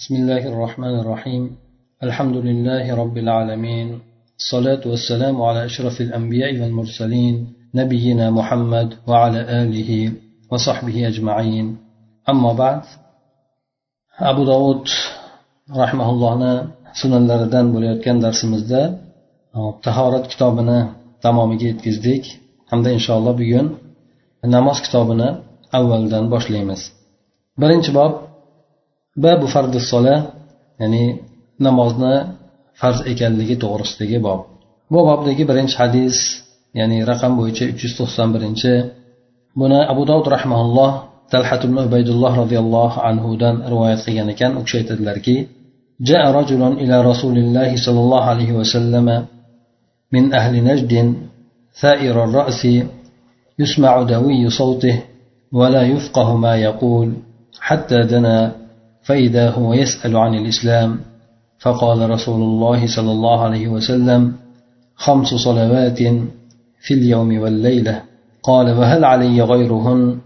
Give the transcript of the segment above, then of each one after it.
بسم الله الرحمن الرحيم الحمد لله رب العالمين الصلاة والسلام على أشرف الأنبياء والمرسلين نبينا محمد وعلى آله وصحبه أجمعين أما بعد أبو داود رحمه الله sunanlaridan bo'layotgan darsimizda tahorat kitobini tamomiga yetkazdik hamda inshaalloh bugun namoz kitobini avvaldan boshlaymiz birinchi bob babu fardi sola ya'ni namozni farz ekanligi to'g'risidagi bob bu bobdagi birinchi hadis ya'ni raqam bo'yicha uch yuz to'qson birinchi buni abu dovud rahmaulloh talhat ibn ubaydulloh roziyallohu anhudan rivoyat qilgan ekan u kishi aytadilarki جاء رجل إلى رسول الله صلى الله عليه وسلم من أهل نجد ثائر الرأس يسمع دوي صوته ولا يفقه ما يقول حتى دنا فإذا هو يسأل عن الإسلام فقال رسول الله صلى الله عليه وسلم خمس صلوات في اليوم والليلة قال وهل علي غيرهن؟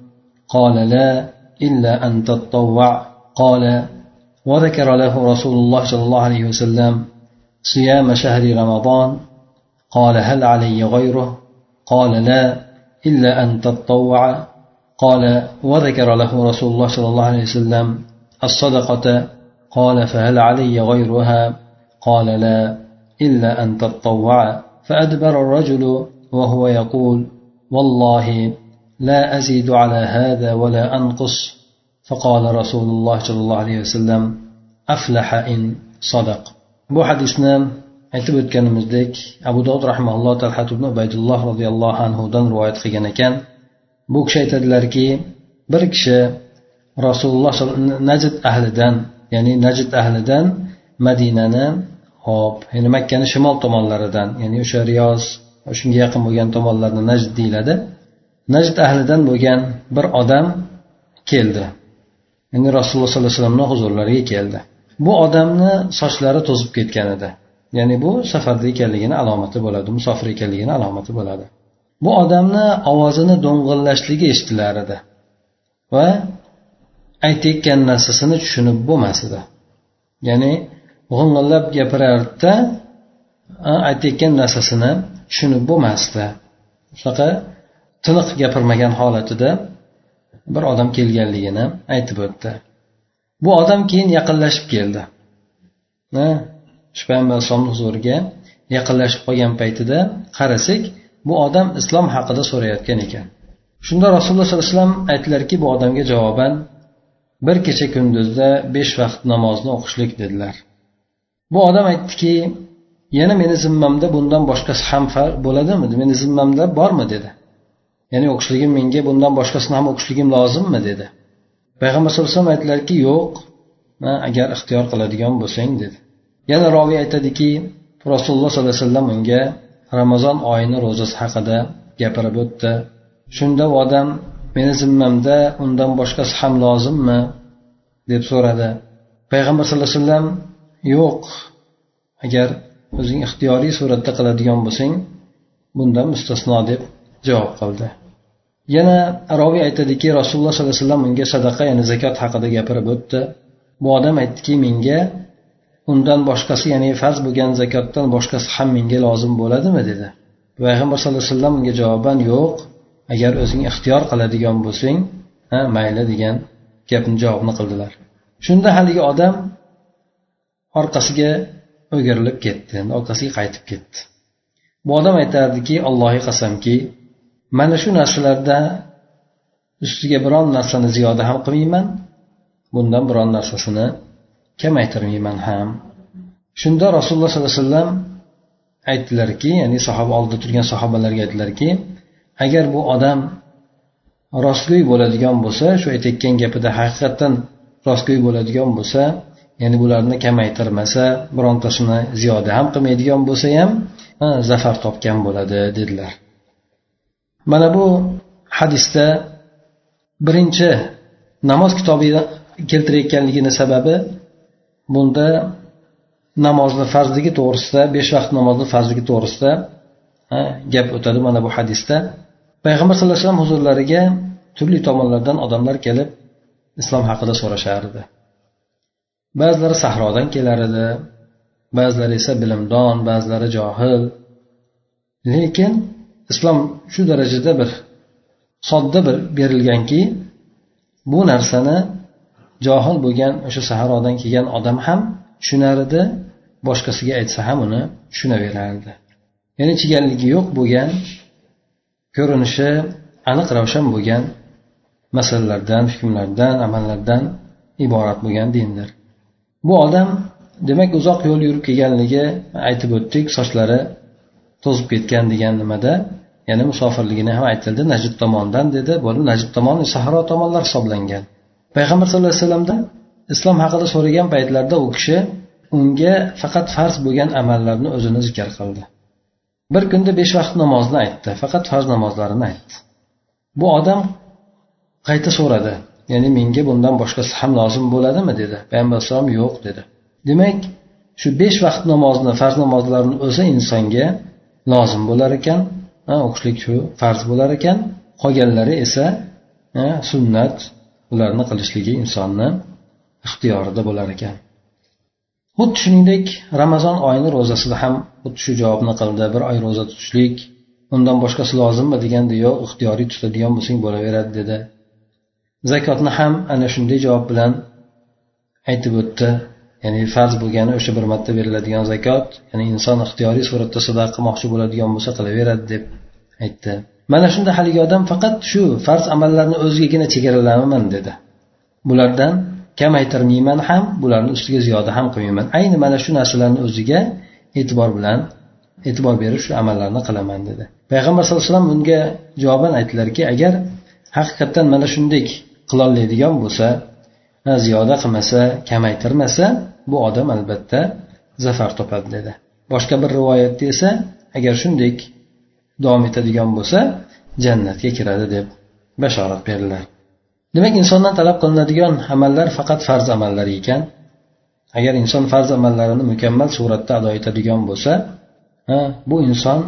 قال لا إلا أن تطوع قال وذكر له رسول الله صلى الله عليه وسلم صيام شهر رمضان قال هل علي غيره؟ قال لا إلا أن تطوع قال وذكر له رسول الله صلى الله عليه وسلم الصدقة؟ قال فهل علي غيرها؟ قال لا إلا أن تطوع فأدبر الرجل وهو يقول والله لا أزيد على هذا ولا أنقص. فقال رسول الله صلى الله عليه وسلم أفلح إن صدق. بو حديثنا aytib رحمه الله dovud بن عبيد الله رضي الله عنه دن رواية ekan. كان بوك aytadilarki bir kishi rasululloh najd ahlidan ya'ni najd ahlidan madinani hop ya'ni makkani shimol tomonlaridan ya'ni o'sha riyoz shunga yaqin bo'lgan tomonlarni najd deyiladi. Najd ahlidan bo'lgan bir odam keldi. Ya'ni rasululloh sollallohu alayhi vasallamni huzurlariga keldi. Bu odamni sochlari to'zib ketgan edi. Ya'ni bu safarda ekanligini alomati bo'ladi musofir ekanligini alomati bo'ladi. Bu odamni ovozini do'ng'illashligi eshitilar edi. Va aytayotgan narsasini tushunib bo'lmas edi. Ya'ni g'ing'illab gapirardida aytayotgan narsasini tushunib bo'lmasdi. Shunaqa tiniq gapirmagan holatida bir odam kelganligini aytib o'tdi. Bu odam keyin yaqinlashib keldi. Shu payg'ambar alayhisalomni huzuriga yaqinlashib qolgan paytida qarasak bu odam islom haqida so'rayotgan ekan. Shunda rasululloh sollallohu alayhi vasallam aytdilarki bu odamga javoban bir kecha kunduzda besh vaqt namozni o'qishlik dedilar. Bu odam aytdiki yana meni zimmamda bundan boshqasi ham bo'ladimi? Meni zimmamda bormi? dedi. Ya'ni o'qishligim menga bundan boshqasini ham o'qishligim lozimmi? dedi. Payg'ambar sallallohu alayhi vasallam aytdilarki yo'q agar ixtiyor qiladigan bo'lsang dedi. Yana roviy aytadiki rasululloh sollallohu alayhi vasallam unga ramazon oyini ro'zasi haqida gapirib o'tdi. Shunda u odam meni zimmamda undan boshqasi ham lozimmi? deb so'radi. Payg'ambar sallallohu alayhi vasallam yo'q agar o'zing ixtiyoriy suratda qiladigan bo'lsang bundan mustasno deb javob qildi. Yana roviy aytadiki rasululloh sollallohu alayhi vasallam unga sadaqa ya'ni zakot haqida gapirib o'tdi. Bu odam aytdiki menga undan boshqasi ya'ni farz bo'lgan zakotdan boshqasi ham menga lozim bo'ladimi? dedi. Payg'ambar sallallohu alayhi vasallam unga javoban yo'q agar o'zing ixtiyor qiladigan bo'lsang ha mayli degan gapni javobni qildilar. Shunda haligi odam orqasiga o'girilib ketdi orqasiga qaytib ketdi. Bu odam aytardiki allohga qasamki mana shu narsalarda ustiga biron narsani ziyoda ham qilmayman bundan biron narsasini kamaytirmayman ham. Shunda rasululloh sollallohu alayhi vasallam aytdilarki ya'ni sahoba oldida turgan sahobalarga aytdilarki agar bu odam rostgo'y bo'ladigan bo'lsa shu aytayotgan gapida haqiqatdan rostgo'y bo'ladigan bo'lsa ya'ni bularni kamaytirmasa birontasini ziyoda ham qilmaydigan bo'lsa ham zafar topgan bo'ladi dedilar. Mana bu hadisda birinchi namoz kitobida keltirayotganligini sababi bunda namozni farzligi to'g'risida besh vaqt namozni farzligi to'g'risida gap o'tadi mana bu hadisda. Payg'ambar sallallohu alayhi vasallam huzurlariga turli tomonlardan odamlar kelib islom haqida so'rashardi. Ba'zilari sahrodan kelar edi ba'zilari esa bilimdon ba'zilari johil. Lekin islom shu darajada bir sodda bir berilganki bu narsani johil bo'lgan o'sha sahrodan kelgan odam ham tushunar edi boshqasiga aytsa ham uni tushunaverardi. Ya'ni chigalligi yo'q bo'lgan ko'rinishi aniq ravshan bo'lgan masalalardan hukmlardan amallardan iborat bo'lgan dindir. Bu odam demak uzoq yo'l yurib kelganligi aytib o'tdik sochlari to'zib ketgan degan nimada ya'ni musofirligini ham aytildi najd tomondan dedi bu najd tomoni sahro tomonlar hisoblangan. Payg'ambar sallallohu alayhi vasallamdan islom haqida so'ragan paytlarida u kishi unga faqat farz bo'lgan amallarni o'zini zikr qildi. Bir kunda besh vaqt namozni aytdi faqat farz namozlarini aytdi. Bu odam qayta so'radi ya'ni menga bundan boshqasi ham lozim bo'ladimi dedi. Payg'ambar alayhisalom yo'q dedi. Demak shu besh vaqt namozni farz namozlarni o'zi insonga lozim bo'lar ekan o'qishlik shu farz bo'lar ekan. Qolganlari esa sunnat ularni qilishligi insonni ixtiyorida bo'lar ekan. Xuddi shuningdek ramazon oyini ro'zasida ham xuddi shu javobni qildi. Bir oy ro'za tutishlik undan boshqasi lozimmi deganda yo'q ixtiyoriy tutadigan bo'lsang bo'laveradi dedi. Zakotni ham ana shunday javob bilan aytib o'tdi. Ya'ni farz bo'lgani o'sha bir marta beriladigan zakot ya'ni inson ixtiyoriy suratda sadaqa qilmoqchi bo'ladigan bo'lsa qilaveradi deb aytdi. Mana shunda haligi odam faqat shu farz amallarni o'zigagina chegaralamaman dedi. Bulardan kamaytirmayman ham bularni ustiga ziyoda ham qilmayman ayni mana shu narsalarni o'ziga e'tibor bilan e'tibor berib shu amallarni qilaman dedi. Payg'ambar sallallohu alayhi vasallam unga javoban aytdilarki agar haqiqatdan mana shunday qilolmaydigan bo'lsa ziyoda qilmasa kamaytirmasa bu odam albatta zafar topadi dedi. Boshqa bir rivoyatda esa agar shunday davom etadigan bo'lsa jannatga kiradi deb bashorat berdilar. Demak insondan talab qilinadigan amallar faqat farz amallar ekan. Agar inson farz amallarini mukammal suratda ado etadigan bo'lsa bu inson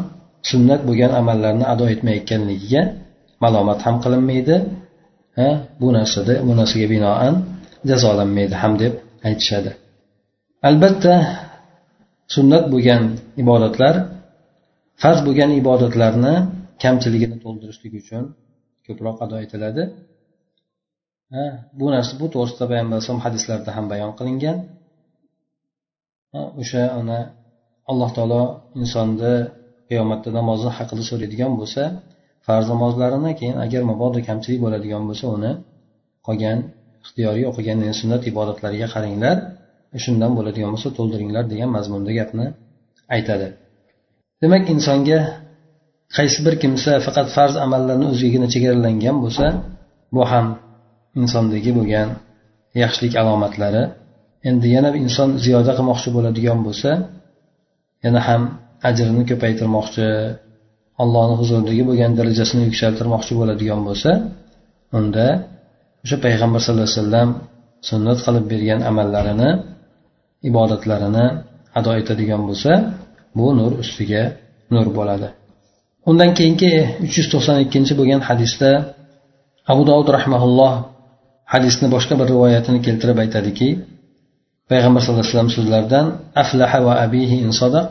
sunnat bo'lgan amallarni ado etmayotganligiga malomat ham qilinmaydi bu narsada bu narsaga binoan jazolanmaydi ham deb aytishadi. Albatta sunnat bo'lgan ibodatlar farz bo'lgan ibodatlarni kamchiligini to'ldirishlik uchun ko'proq ado etiladi. Bu narsa bu to'g'risida payg'ambar alayhisalom hadislarda ham bayon qilingan. O'sha ana alloh taolo insonni qiyomatda namozni haqida so'raydigan bo'lsa farz namozlarini keyin agar mabodo kamchilik bo'ladigan bo'lsa uni qolgan ixtiyoriy o'qigan sunnat ibodatlariga qaranglar shundan bo'ladigan bo'lsa to'ldiringlar degan mazmunda gapni aytadi. Demak insonga qaysi bir kimsa faqat farz amallarni o'zigagina chegaralangan bo'lsa bu ham insondagi bo'lgan yaxshilik alomatlari endi yana inson ziyoda qilmoqchi bo'ladigan bo'lsa yana ham ajrini ko'paytirmoqchi allohni huzuridagi bo'lgan darajasini yuksaltirmoqchi bo'ladigan bo'lsa unda o'sha payg'ambar sallallohu alayhi vasallam sunnat qilib bergan amallarini ibodatlarini ado etadigan bo'lsa bu nur ustiga nur bo'ladi. Undan keyingi uch yuz to'qson ikkinchi bo'lgan hadisda abu dovud rahmaulloh hadisni boshqa bir rivoyatini keltirib aytadiki payg'ambar sallallohu alayhi vasallam so'zlaridan aflaha va abihi in sadaq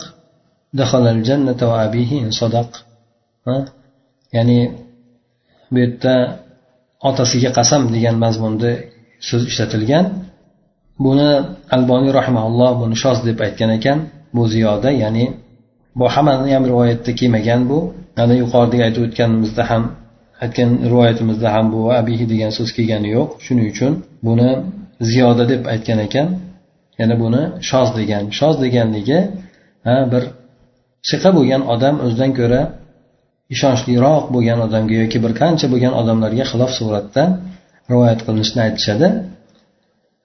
jannata va abihi in sadaq. Ya'ni bu yerda otasiga qasam degan mazmunda so'z ishlatilgan. Buni alboniy rahimaulloh buni shoz deb aytgan ekan. Bu ziyoda ya'ni bu hammani ham rivoyatda kelmagan bu. Ana yuqoridagi aytib o'tganimizda ham aytgan rivoyatimizda ham bu abihi degan so'z kelgani yo'q. Shuning uchun buni ziyoda deb aytgan ekan. Yana buni shoz degan. Shoz deganligi bir siqa bo'lgan odam o'zidan ko'ra ishonchliroq bo'lgan odamga yoki bir qancha bo'lgan odamlarga xilof suratda rivoyat qilinishini aytishadi.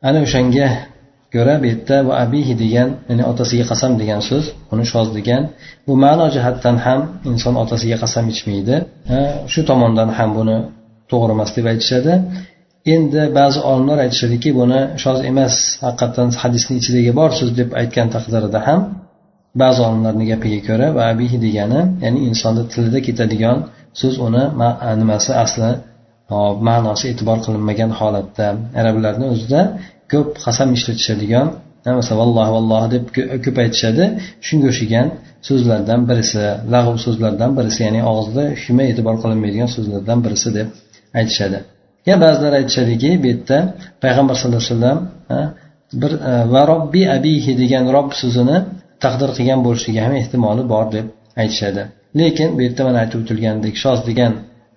Ana o'shanga ko'ra bu yerda va abihi degan ya'ni otasiga qasam degan so'z uni shoz degan. Bu ma'no jihatdan ham inson otasiga qasam ichmaydi. Shu tomondan ham buni to'g'ri emas deb aytishadi. Endi ba'zi olimlar aytishadiki buni shoz emas haqiqatdan hadisni ichidagi bor so'z deb aytgan taqdirida ham ba'zi olimlarni gapiga ko'ra va abihi degani ya'ni insonni tilida ketadigan so'z uni nimasi asli hop ma'nosi e'tibor qilinmagan holatda. Arablarni o'zida ko'p qasam ishlatishadigan masalan vallohi vallohi deb ko'p aytishadi. Shunga o'xshagan so'zlardan birisi lag'v so'zlardan birisi ya'ni og'izda hukmi e'tibor qilinmaydigan so'zlardan birisi deb aytishadi. Ya ba'zilar aytishadiki bu yerda payg'ambar sallallohu alayhi vasallam bir e, va robbi abihi degan rob so'zini taqdir qilgan bo'lishligi ham ehtimoli bor deb aytishadi. Lekin bu yerda mana aytib o'tilgandek shoz degan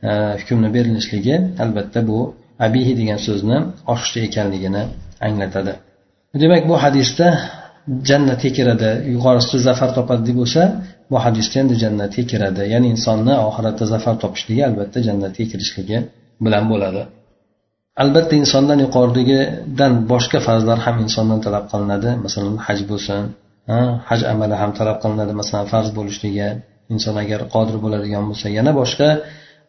e, hukmni berilishligi albatta bu abihi degan so'zni oshiqcha ekanligini anglatadi. Demak bu hadisda jannatga kiradi. Yuqorisida zafar topadi deb bo'lsa bu hadisda endi jannatga kiradi. Ya'ni insonni oxiratda zafar topishligi albatta jannatga kirishligi bilan bo'ladi. Albatta insondan yuqoridagidan boshqa farzlar ham insondan talab qilinadi. Masalan haj bo'lsin haj amali ham talab qilinadi. Masalan farz bo'lishligi inson agar qodir bo'ladigan bo'lsa yana boshqa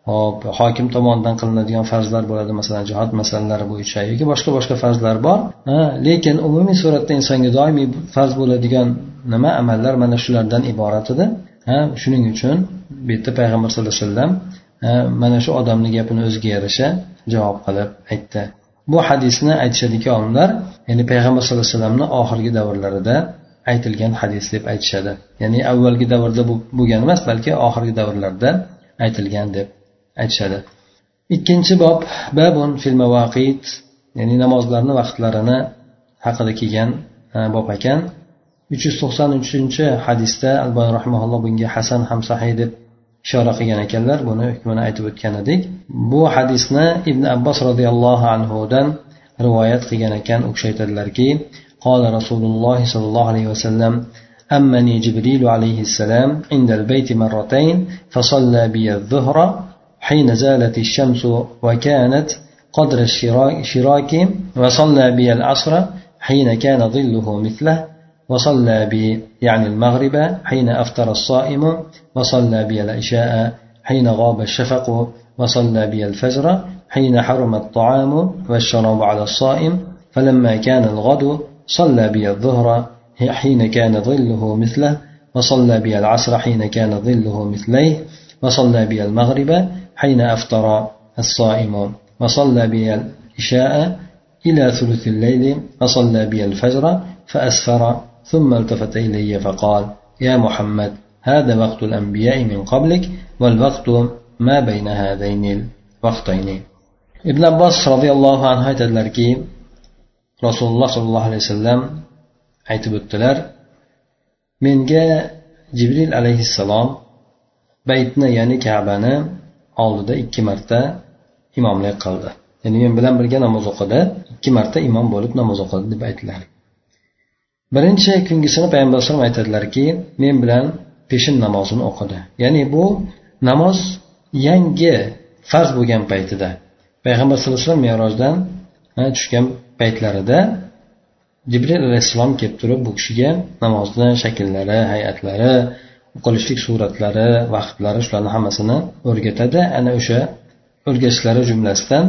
hop hokim tomonidan qilinadigan farzlar bo'ladi masalan jihod masalalari bo'yicha yoki boshqa boshqa farzlar bor. Lekin umumiy suratda insonga doimiy farz bo'ladigan nima? Amallar mana shulardan iborat edi. Shuning uchun bu yerda payg'ambar sallallohu alayhi vasallam mana shu odamni gapini o'ziga yarasha javob qilib aytdi. Bu hadisni aytishadiki olimlar ya'ni payg'ambar sallallohu alayhi vasallamni oxirgi davrlarida aytilgan hadis deb aytishadi. Ya'ni avvalgi davrda bo'lgan emas balki oxirgi davrlarda aytilgan deb aytishadi ikkinchi bob babun fil mavaqit ya'ni namozlarni vaqtlarini haqida kelgan bob ekan uch yuz to'qson uchinchi hadisda albani rahmaulloh bunga hasan ham sahiy deb ishora qilgan ekanlar buni hukmini aytib o'tgan edik bu hadisni ibn abbos roziyallohu anhudan rivoyat qilgan ekan u kishi aytadilarki قال رسول الله صلى الله عليه وسلم أمني جبريل عليه السلام عند البيت مرتين فصلى بي الظهر حين زالت الشمس وكانت قدر الشراك وصلى بي العصر حين كان ظله مثله وصلى بي يعني المغرب حين أفطر الصائم وصلى بي العشاء حين غاب الشفق وصلى بي الفجر حين حرم الطعام والشراب على الصائم فلما كان الغد صلى بي الظهر حين كان ظله مثله وصلى بي العصر حين كان ظله مثليه وصلى بي المغرب حين أفطر الصائم. وصلى بي العشاء إلى ثلث الليل وصلى بي الفجر فأسفر ثم التفت إلي فقال يا محمد هذا وقت الأنبياء من قبلك والوقت ما بين هذين الوقتين. ابن عباس رضي الله عنه تدلركي رسول الله صلى الله عليه وسلم هيثى بلتلر من جاء جبريل عليه السلام بيتنا يعني kabani oldida ikki marta imomlik qildi. Ya'ni men bilan birga namoz o'qidi ikki marta imom bo'lib namoz o'qidi deb aytdilar. Birinchi kungisini payg'ambar alayhisalom aytadilarki men bilan peshin namozini o'qidi. Ya'ni bu namoz yangi farz bo'lgan paytida payg'ambar sallallohu alayhi vasallam merojdan tushgan paytlarida jibril alayhissalom kelib turib bu kishiga namozni shakllari hayatlari qilishlik suratlari vaqtlari shularni hammasini o'rgatadi. Ana o'sha o'rgatishlari jumlasidan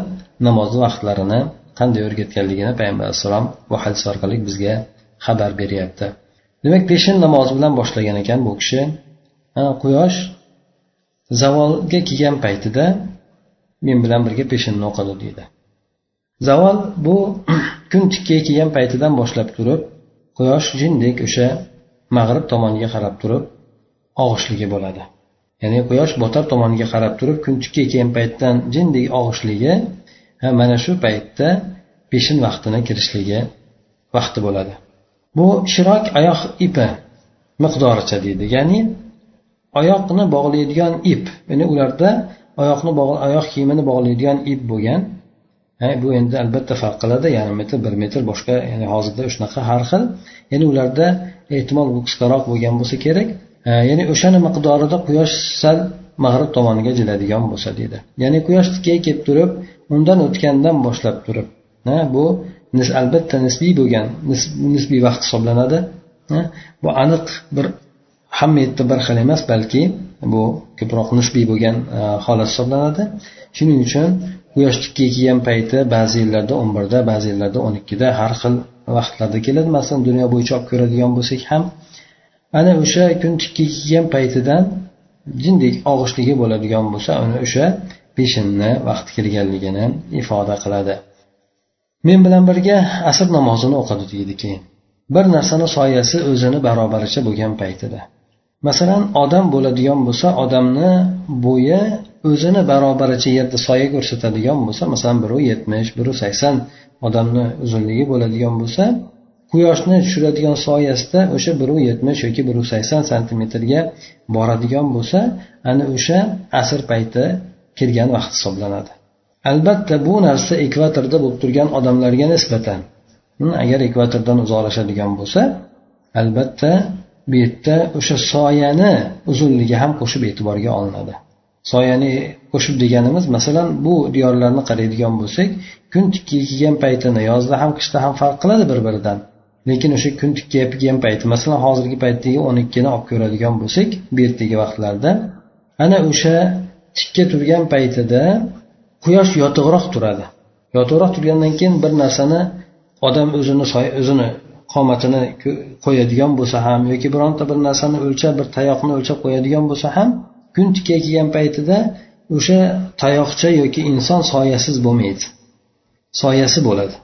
namozni vaqtlarini qanday o'rgatganligini payg'ambar alayhissalom bu hadis orqali bizga xabar beryapti. Demak peshin namozi bilan boshlagan ekan bu kishi. Quyosh zavolga kelgan paytida men bilan birga peshinni o'qidi deydi. Zavol bu kun tikkaga kelgan paytidan boshlab turib quyosh jindek o'sha mag'rib tomoniga qarab turib og'ishligi bo'ladi. Ya'ni quyosh botar tomoniga qarab turib kun tikkaga kelgan paytdan jindek og'ishligi mana shu paytda peshin vaqtini kirishligi vaqti bo'ladi. Bu shirok oyoq ipi miqdoricha deydi. Ya'ni oyoqni bog'laydigan ip ya'ni ularda oyoqni oyoq kiyimini bog'laydigan ip bo'lgan. Bu endi albatta farq qiladi yarim metr bir metr boshqa ya'ni hozirda shunaqa har xil. Ya'ni ularda ehtimol bu qisqaroq bo'lgan bo'lsa kerak. Ya'ni o'shani miqdorida quyosh sal mag'rib tomoniga jiladigan bo'lsa deydi. Ya'ni quyosh tikkaga kelib turib undan o'tgandan boshlab turib bu albatta nisbiy bo'lgan nisbiy vaqt hisoblanadi bu aniq bir hamma yerda bir xil emas balki bu ko'proq nisbiy bo'lgan e, holat hisoblanadi. Shuning uchun quyosh tikkaga kelgan payti ba'zi yillarda o'n birda ba'zi yillarda o'n ikkida har xil vaqtlarda keladi masalan dunyo bo'yicha olib ko'radigan bo'lsak ham ana o'sha kun tikka kiygan paytidan jindek og'ishligi bo'ladigan bo'lsa ana o'sha peshinni vaqti kelganligini ifoda qiladi. Men bilan birga asr namozini o'qidi deydi keyin bir narsani soyasi o'zini barobaricha bo'lgan paytida. Masalan odam bo'ladigan bo'lsa odamni bo'yi o'zini barobaricha yerda soya ko'rsatadigan bo'lsa masalan biri yetmish biri sakson odamni uzunligi bo'ladigan bo'lsa quyoshni tushiradigan soyasida o'sha bir yetmish yoki bir sakson santimetrga boradigan bo'lsa ana o'sha asr payti kirgan vaqt hisoblanadi. Albatta bu narsa ekvatorda bo'lib turgan odamlarga nisbatan. Hm, agar ekvatordan uzoqlashadigan bo'lsa albatta bu yerda o'sha soyani uzunligi ham qo'shib e'tiborga olinadi. Soyani qo'shib deganimiz masalan bu diyorlarni qaraydigan bo'lsak kun tikka kelgan paytini yozda ham qishda ham farq qiladi bir biridan lekin o'sha kun tikka kelgan payti masalan hozirgi paytdagi o'n ikkini olib ko'radigan bo'lsak bu yerdagi vaqtlarda ana o'sha tikka turgan paytida quyosh yotiqroq turadi. Yotiqroq turgandan keyin bir narsani odam o'zini o'zini qomatini qo'yadigan bo'lsa ham yoki bironta bir narsani o'lchab bir tayoqni o'lchab qo'yadigan bo'lsa ham kun tikka kelgan paytida o'sha tayoqcha yoki inson soyasiz bo'lmaydi. Soyasi bo'ladi.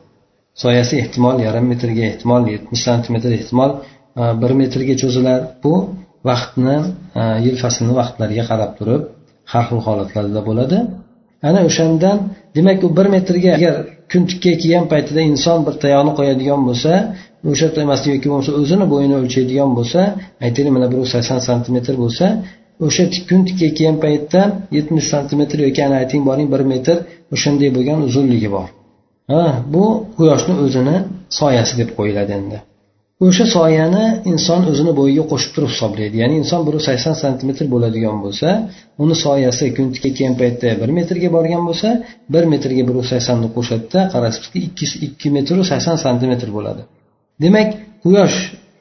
Soyasi ehtimol yarim metrga ehtimol yetmish santimetr ehtimol e, bir metrga cho'zilar bu vaqtni e, yil faslni vaqtlariga qarab turib har xil holatlarda bo'ladi. Ana o'shandan demak u bir metrga agar kun tikka kelgan paytida inson bir tayoqni qo'yadigan bo'lsa o'sha yoki bo'lmasa o'zini bo'yini o'lchaydigan bo'lsa aytaylik mana bir sakson santimetr bo'lsa o'sha kun tikka kelgan paytda yetmish santimetr yoki ana ayting boring bir metr o'shanday bo'lgan uzunligi bor. Ha bu quyoshni o'zini soyasi deb qo'yiladi endi. O'sha soyani inson o'zini bo'yiga qo'shib turib hisoblaydi. Ya'ni inson bir sakson santimetr bo'ladigan bo'lsa uni soyasi kun tikka paytda bir metrga borgan bo'lsa bir metrga bir saksonni qo'shadida qarasizki ikki ikki metru sakson santimetr bo'ladi. Demak quyosh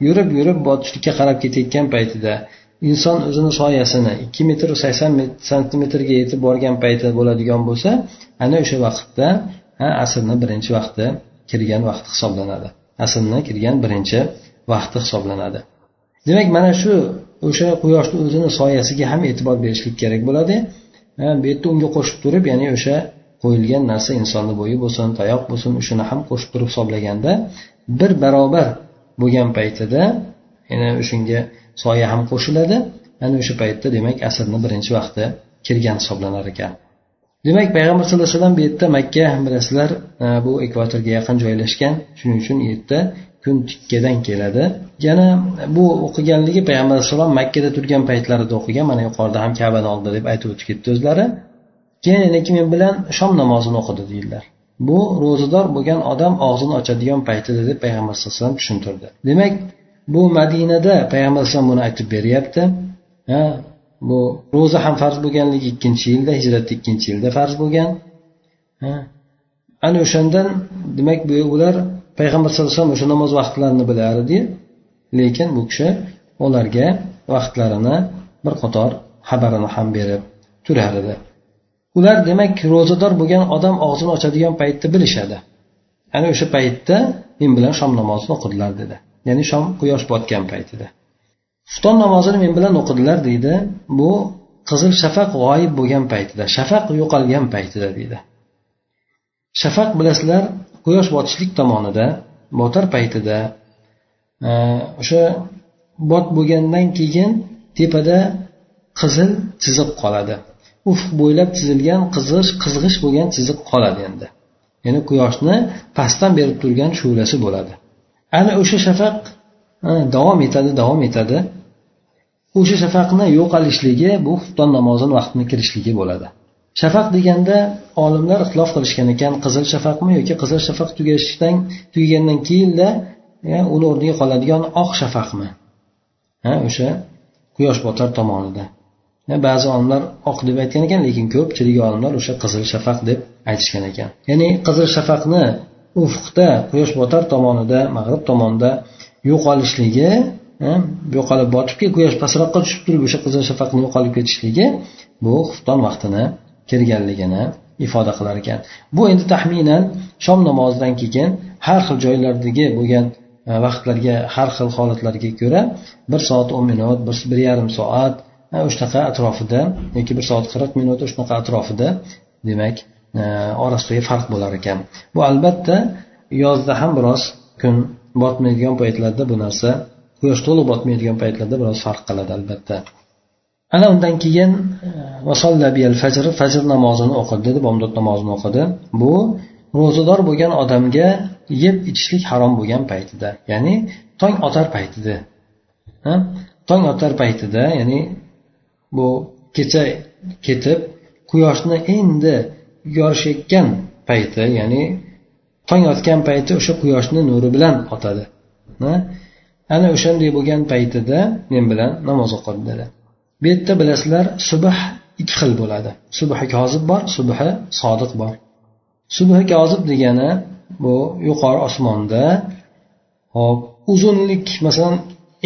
yurib yurib botishlikka qarab ketayotgan paytida inson o'zini soyasini ikki metr sakson santimetrga yetib borgan payti bo'ladigan bo'lsa ana o'sha vaqtda asrni birinchi vaqti kirgan vaqt hisoblanadi. Asrni kirgan birinchi vaqti hisoblanadi. Demak mana shu o'sha quyoshni o'zini soyasiga ham e'tibor berishlik kerak bo'ladi. Bu yerda unga qo'shib turib ya'ni o'sha qo'yilgan narsa insonni bo'yi bo'lsin tayoq bo'lsin shuni ham qo'shib turib hisoblaganda bir barobar bo'lgan paytida yana shunga soya ham qo'shiladi. Ana o'sha paytda demak asrni birinchi vaqti kirgan hisoblanar ekan. Demak payg'ambar sallallohu alayhi vasallam bu yerda makka bilasizlar e, bu ekvatorga yaqin joylashgan. Shuning uchun u yerda kun tikkadan keladi. Yana bu o'qiganligi payg'ambar alayhissalom makkada turgan paytlarida o'qigan mana yuqorida ham kabani oldida deb aytib o'tib ketdi o'zlari. Keyin yana men bilan shom namozini o'qidi deydilar. Bu ro'zador bo'lgan odam og'zini ochadigan paytida deb payg'ambar sallallohu alayhi vasallam tushuntirdi. Demak bu madinada payg'ambar alayhisalom buni aytib beryapti. Bu ro'za ham farz bo'lganligi ikkinchi yilda hijratni ikkinchi yilda farz bo'lgan. Ana o'shandan demak bu ular payg'ambar sallallohu alayhi vasallam o'sha namoz vaqtlarini bilardi. Lekin bu kishi ularga vaqtlarini bir qator xabarini ham berib turar edi. Ular demak ro'zador bo'lgan odam og'zini ochadigan paytni bilishadi. Ana o'sha paytda men bilan shom namozini o'qidilar dedi. Ya'ni shom quyosh botgan paytida xufton namozini men bilan o'qidilar deydi. Bu qizil shafaq g'oyib bo'lgan paytida shafaq yo'qolgan paytida deydi. Shafaq bilasizlar quyosh botishlik tomonida botar paytida e, o'sha bot bo'lgandan keyin tepada qizil chiziq qoladi. Ufq bo'ylab chizilgan qizg'ish qizg'ish bo'lgan chiziq qoladi endi. Ya'ni quyoshni pastdan berib turgan shu'lasi bo'ladi. Ana o'sha shafaq davom etadi davom etadi. O'sha shafaqni yo'qolishligi bu xufton namozini vaqtini kirishligi bo'ladi. Shafaq deganda olimlar ixtilof qilishgan ekan qizil shafaqmi yoki qizil shafaq tugashdan tugagandan keyinda uni o'rniga qoladigan oq shafaqmi? Ha o'sha quyosh botar tomonida. Ba'zi olimlar oq deb aytgan ekan lekin ko'pchilik olimlar o'sha qizil shafaq deb aytishgan ekan. Ya'ni qizil shafaqni ufqda quyosh botar tomonida mag'rib tomonida yo'qolishligi yo'qolib botib quyosh pastroqqa tushib turib o'sha qizil shafaqni yo'qolib ketishligi bu xufton vaqtini kirganligini ifoda qilar ekan. Bu endi taxminan shom namozidan keyin har xil joylardagi bo'lgan e, vaqtlarga har xil holatlarga ko'ra bir soat o'n minut bir yarim soat o'shanaqa atrofida yoki bir soat qirq minut shunaqa atrofida demak e, orasidagi farq bo'lar ekan. Bu albatta yozda ham biroz kun botmaydigan paytlarda bu narsa quyosh to'liq botmaydigan paytlarda biroz farq qiladi albatta. Ana undan keyin e, fajr fajr namozini o'qidi dedi bomdod namozini o'qidi. Bu ro'zador bo'lgan odamga yeb ichishlik harom bo'lgan paytida ya'ni tong otar paytida. Tong otar paytida ya'ni bu kecha ketib quyoshni endi yorishayotgan payti ya'ni tong otgan payti o'sha quyoshni nuri bilan otadi. Ana o'shanday bo'lgan paytida men bilan namoz o'qidi dedi bu yerda bilasizlar subh ikki xil bo'ladi. Subhi kozib bor subhi sodiq bor. Subhi kozib degani bu yuqori osmonda hop uzunlik masalan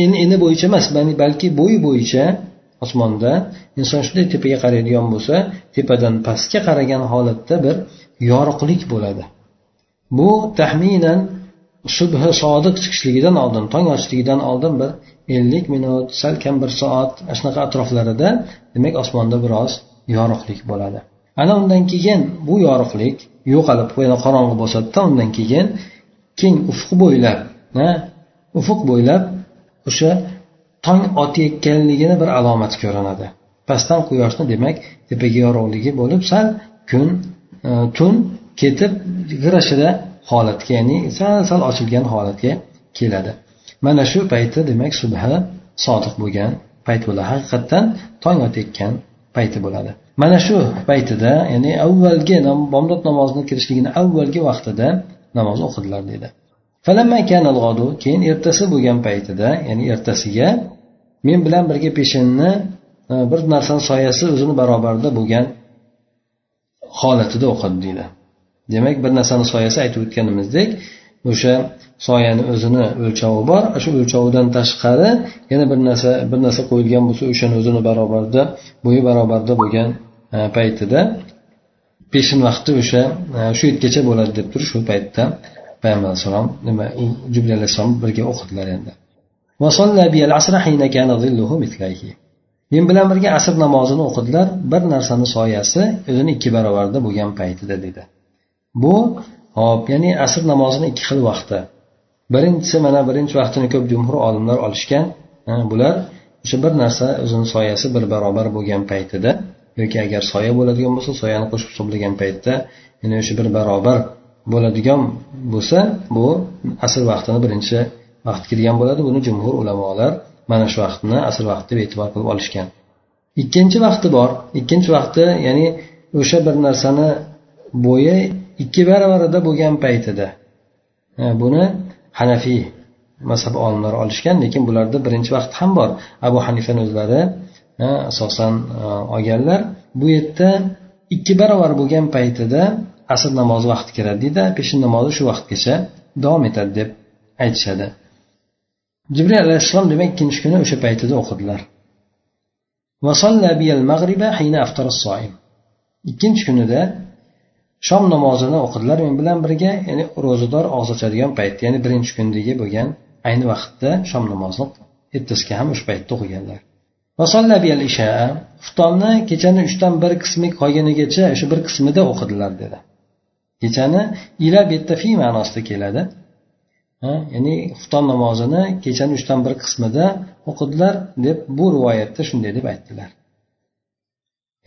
eni eni bo'yicha emas balki bo'yi bo'yicha osmonda inson shunday tepaga qaraydigan bo'lsa tepadan pastga qaragan holatda bir yorug'lik bo'ladi. Bu taxminan shubha sodiq chiqishligidan oldin tong otishligidan oldin bir ellik minut salkam bir soat shunaqa atroflarida demak osmonda biroz yorug'lik bo'ladi. Ana undan keyin bu yorug'lik yo'qolib yana qorong'i bo'sadida undan keyin keng ufq bo'ylab ufq bo'ylab o'sha tong otayotganligini bir alomati ko'rinadi. Pastdan quyoshni demak tepaga yorug'ligi bo'lib sal kun e, tun ketib g'irashida holatga ya'ni sal sal ochilgan holatga keladi. Mana shu payti demak subha sodiq bo'lgan payt bo'ladi. Haqiqatdan tong otayotgan payti bo'ladi. Mana shu paytida ya'ni avvalgi bomdod namozini kirishligini avvalgi vaqtida namoz o'qidilar deydi. Keyin ertasi bo'lgan paytida ya'ni ertasiga men bilan birga peshinni e, bir narsani soyasi o'zini barobarida bo'lgan holatida o'qidi deydi. Demak bir narsani soyasi aytib o'tganimizdek o'sha soyani o'zini o'lchovi bor. Shu o'lchovidan tashqari yana bir narsa bir narsa qo'yilgan bo'lsa o'shani o'zini barobarida bo'yi barobarida bo'lgan e, paytida peshin vaqti o'sha e, shu yetgacha bo'ladi deb turib shu paytda payg'ambar alayhissalom nima jibril alayhissalom birga o'qidilar endi. Men bilan birga asr namozini o'qidilar. Bir narsani soyasi o'zini ikki barobarida bo'lgan paytida dedi. Bu hop ya'ni asr namozini ikki xil vaqti. Birinchisi mana birinchi vaqtini ko'p jumhur olimlar olishgan. Bular o'sha bir narsa o'zini soyasi bir barobar bo'lgan paytida yoki agar soya bo'ladigan bo'lsa soyani qo'shib hisoblagan paytda ya'ni o'sha bir barobar bo'ladigan bo'lsa bu asr vaqtini birinchi vaqt kelgan bo'ladi. Buni jumhur ulamolar mana shu vaqtni asr vaqti deb e'tibor qilib olishgan. Ikkinchi vaqti bor. Ikkinchi vaqti ya'ni o'sha bir narsani bo'yi ikki baravarida bo'lgan paytida. Buni hanafiy mazhab olimlari olishgan lekin bularda birinchi vaqt ham bor. Abu hanifani o'zlari asosan e, olganlar. Bu yerda ikki barobar bo'lgan paytida asr namozi vaqti kiradi deydi peshin namozi shu vaqtgacha davom etadi deb aytishadi. Jibril alayhissalom demak ikkinchi kuni o'sha paytida o'qidilar. Ikkinchi kunida shom namozini o'qidilar men bilan birga ya'ni ro'zador og'iz ochadigan payt ya'ni birinchi kundagi bo'lgan ayni vaqtda shom namozini ertasiga ham o'sha paytda o'qiganlar. Xuftonni kechani uchdan bir qismi qolganigacha o'sha bir qismida o'qidilar dedi. Kechani ila bettafi ma'nosida keladi. Ya'ni xufton namozini kechani uchdan bir qismida o'qidilar deb bu rivoyatda shunday deb aytdilar.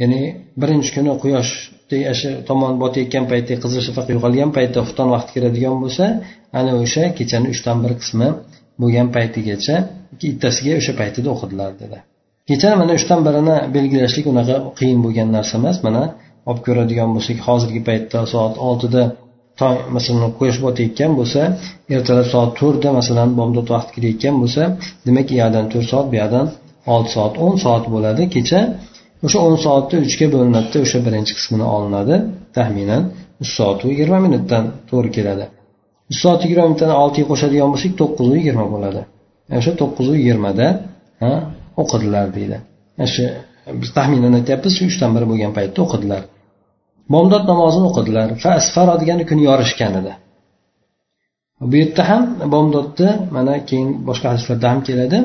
Ya'ni birinchi kuni quyosh tomon botayotgan paytda qizil shafaq yo'qolgan paytda xufton vaqti kiradigan bo'lsa ana o'sha kechani uchdan bir qismi bo'lgan paytigacha ikkitasiga o'sha paytida o'qidilar dedi. Kechani mana uchdan birini belgilashlik unaqa qiyin bo'lgan narsa emas mana olib ko'radigan bo'lsak hozirgi paytda soat oltida tong masalan quyosh botayotgan bo'lsa ertalab soat to'rtda masalan bomdod vaqti kirayotgan bo'lsa demak u yoqdan to'rt soat bu yoqdan olti soat o'n soat bo'ladi. Kecha o'sha o'n soatni uchga bo'linadida o'sha birinchi qismini olinadi taxminan uch soatu yigirma minutdan to'g'ri keladi. Uch soat yigirma minutdan oltiga qo'shadigan bo'lsak to'qqizu yigirma bo'ladi. O'sha to'qqizu yigirmada o'qidilar deydi. Shu biz taxminan aytyapmiz shu uchdan biri bo'lgan paytda o'qidilar. Bomdod namozini o'qidilar. Asfaro degani kun yorishgan edi. Bu yerda ham bomdodni mana keyin boshqa hadislarda ham keladi.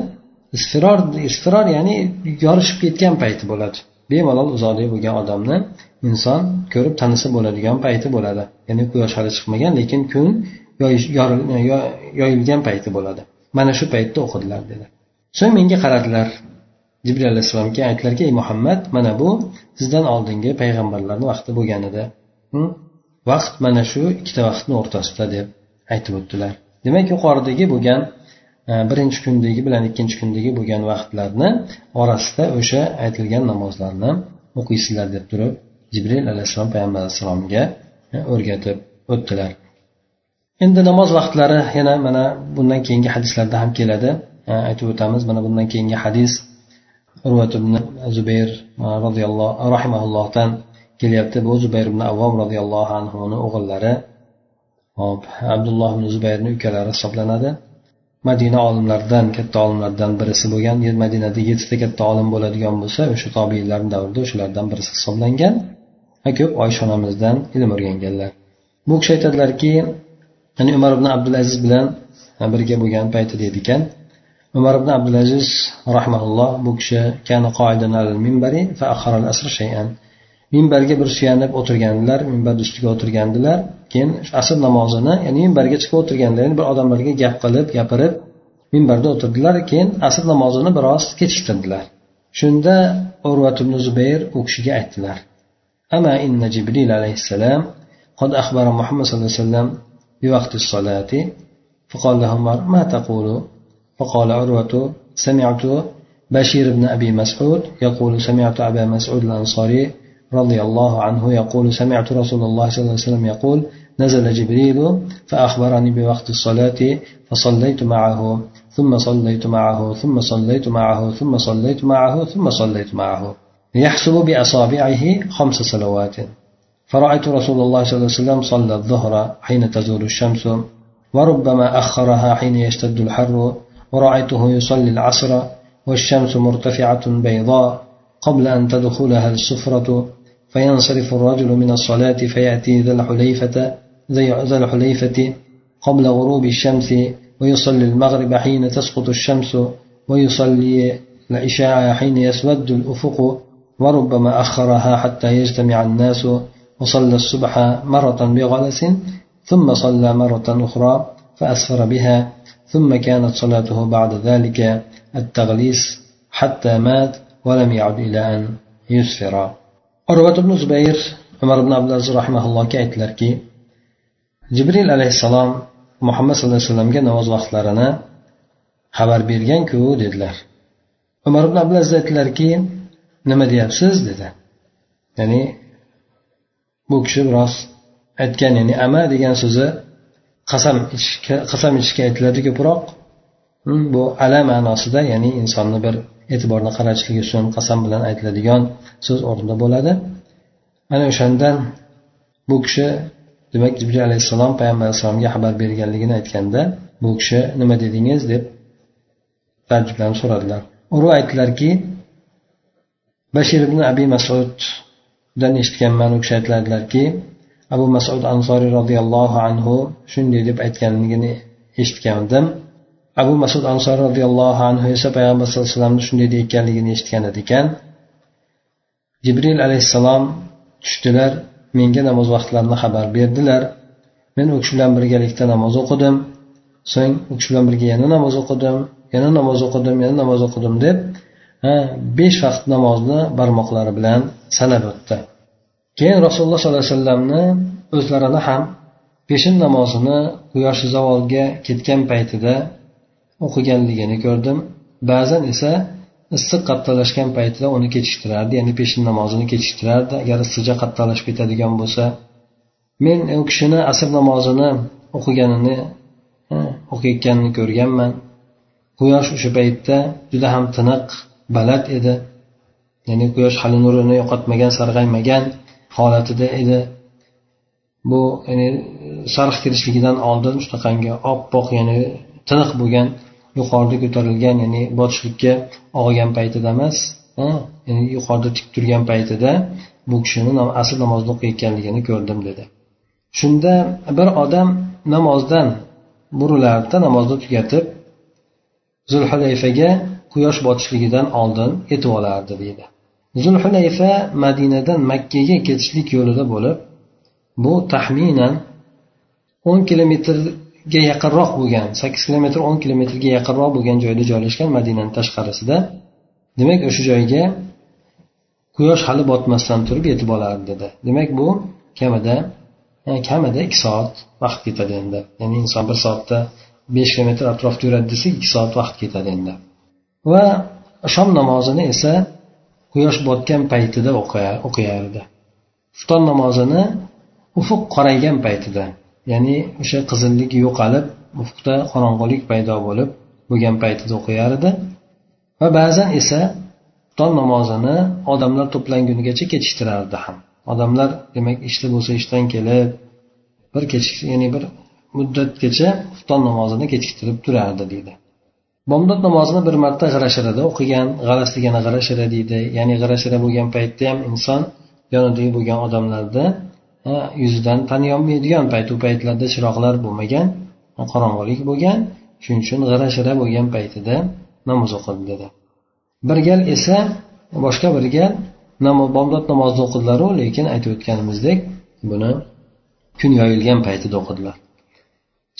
Istiror istiror ya'ni yorishib ketgan payti bo'ladi. Bemalol uzoqdagi bo'lgan odamni inson ko'rib tanisa bo'ladigan payti bo'ladi. Ya'ni quyosh hali chiqmagan lekin kun yoyilgan payti bo'ladi. Mana shu paytda o'qidilar dedi. So'ng menga qaradilar jibril alayhissalomga aytdilarki ey muhammad mana bu sizdan oldingi payg'ambarlarni vaqti bo'lgan edi. Hm? Vaqt mana shu ikkita vaqtni o'rtasida deb aytib o'tdilar. Demak yuqoridagi bo'lgan E, birinchi kundagi bilan ikkinchi kundagi bo'lgan vaqtlarni orasida o'sha aytilgan namozlarni o'qiysizlar deb turib jibril alayhissalom payg'ambar alayhissalomga e, o'rgatib o'tdilar. Endi namoz vaqtlari yana mana bundan keyingi hadislarda ham keladi. E, aytib o'tamiz mana bundan keyingi hadis urvat ibn zubayr roziyallohu rahimaullohdan kelyapti. Bu zubayr ibn avvom roziyallohu anhuni o'g'illari. Hop abdulloh ibn zubayrni ukalari hisoblanadi. Madina olimlaridan katta olimlardan birisi bo'lgan madinada yettita katta olim bo'ladigan bo'lsa o'sha tobiylarni davrida o'shalardan birisi hisoblangan va ko'p oysha onamizdan ilm o'rganganlar. Bu kishi aytadilarki ya'ni umar ibn abdulaziz bilan birga bo'lgan payti deydi ekan umar ibn abdulaziz rahmaulloh bu kishi qoidan al minbari al asr shay'an. Minbarga bir suyanib o'tirgandilar minbar ustiga o'tirgandilar. keyin asr namozini ya'ni minbarga chiqib o'tirganlar bir odamlarga gap qilib gapirib minbarda o'tirdilar keyin asr namozini biroz kechiktirdilar shunda urvat ibn zubayr u kishiga aytdilar ama inna jibril alayhissalom قد أخبر محمد صلى الله عليه وسلم بوقت الصلاة فقال له عمر ما تقول فقال عروة سمعت بشير بن أبي مسعود يقول سمعت أبا مسعود الأنصاري رضي الله عنه يقول سمعت رسول الله صلى الله عليه وسلم يقول نزل جبريل فأخبرني بوقت الصلاة فصليت معه ثم صليت معه ثم صليت معه ثم صليت معه ثم صليت معه. يحسب بأصابعه خمس صلوات. فرأيت رسول الله صلى الله عليه وسلم صلى الظهر حين تزول الشمس وربما أخرها حين يشتد الحر ورأيته يصلي العصر والشمس مرتفعة بيضاء قبل أن تدخلها السفرة فينصرف الرجل من الصلاة فيأتي ذا الحليفة ذا الحليفة قبل غروب الشمس ويصلي المغرب حين تسقط الشمس ويصلي العشاء حين يسود الأفق وربما أخرها حتى يجتمع الناس وصلى الصبح مرة بغلس ثم صلى مرة أخرى فأسفر بها ثم كانت صلاته بعد ذلك التغليس حتى مات. ولم يعد إلى أن يسفر urvat ibn zubayr umar ibn abdulaziz rahimaullohga aytdilarki jibril alayhissalom muhammad sallallohu alayhi vasallamga namoz vaqtlarini xabar berganku dedilar umar ibn abdulaziz aytdilarki nima deyapsiz dedi ya'ni bu kishi biroz aytgan ya'ni ama degan so'zi qasam ichishga qasam ichishga aytiladi ko'proq bu ala ma'nosida ya'ni insonni bir e'tiborni qaratishligi uchun qasam bilan aytiladigan so'z o'rnida bo'ladi. Ana o'shandan bu kishi demak jibril alayhissalom payg'ambar alayhissalomga xabar berganligini aytganda bu kishi nima dedingiz? deb taajjublanib so'radilar. Urva aytdilarki bashir ibn abi masuddan eshitganman u kishi aytadilarki abu masud ansoriy roziyallohu anhu shunday deb aytganligini eshitgandim. Abu masud ansor roziyallohu anhu esa payg'ambar sallallohu alayhi vasallamni shunday deyotganligini eshitgan ekan jibril alayhissalom tushdilar menga namoz vaqtlarini xabar berdilar. Men u kishi bilan birgalikda namoz o'qidim. So'ng u kishi bilan birga yana namoz o'qidim yana namoz o'qidim yana namoz o'qidim deb besh vaqt namozni barmoqlari bilan sanab o'tdi. Keyin rasululloh sollallohu alayhi vasallamni o'zlarini ham peshin namozini quyosh zavolga ketgan paytida o'qiganligini ko'rdim. Ba'zan esa issiq qattiqlashgan paytida uni kechiktirardi ya'ni peshin namozini kechiktirardi. Agar issiqcha qattiqlashib ketadigan bo'lsa men u kishini asr namozini o'qiganini o'qiyotganini ko'rganman. Quyosh o'sha paytda juda ham tiniq baland edi. Ya'ni quyosh hali nurini yo'qotmagan sarg'aymagan holatida edi. Bu ya'ni sarx kirishligidan oldin shunaqangi oppoq ya'ni tiniq bo'lgan yuqorida ko'tarilgan ya'ni botishlikka og'gan paytida emas ya'ni yuqorida tik turgan paytida bu kishini asl namozni o'qiyotganligini ko'rdim dedi. Shunda bir odam namozdan burilardida namozni tugatib zulhulayfaga quyosh botishligidan oldin yetib olardi deydi zulhulayfa madinadan makkaga ketishlik yo'lida bo'lib bu taxminan o'n ga yaqinroq bo'lgan sakkiz kilometr o'n kilometrga yaqinroq bo'lgan joyda joylashgan madinani tashqarisida demak o'sha joyga quyosh hali botmasdan turib yetib olardi dedi. Demak bu kamida kamida ikki soat vaqt ketadi endi. Ya'ni inson bir soatda besh kilometr atrofda yuradi desak ikki soat vaqt ketadi endi. Va shom namozini esa quyosh botgan paytida o'qiyardi. Xufton namozini ufuq qoraygan paytida ya'ni o'sha qizillik yo'qolib ufqda qorong'ulik paydo bo'lib bo'lgan paytida o'qiyardi va ba'zan esa tong namozini odamlar to'plangunigacha kechiktirardi ham. Odamlar demak ishda bo'lsa ishdan kelib bir kechik ya'ni bir muddatgacha xufton namozini kechiktirib turardi deydi. Bomdod namozini bir marta g'ira shirada o'qigan g'alas degani g'ira shira deydi. Ya'ni g'ira shira bo'lgan paytda ham inson yonidagi bo'lgan odamlarda yuzidan taniyolmaydigan payt u paytlarda chiroqlar bo'lmagan qorong'ulik bo'lgan shuning uchun g'ira shira bo'lgan paytida namoz o'qidi dedi. Bir gal esa boshqa bir gal bomdod namozini o'qidilaru lekin aytib o'tganimizdek buni kun yoyilgan paytida o'qidilar.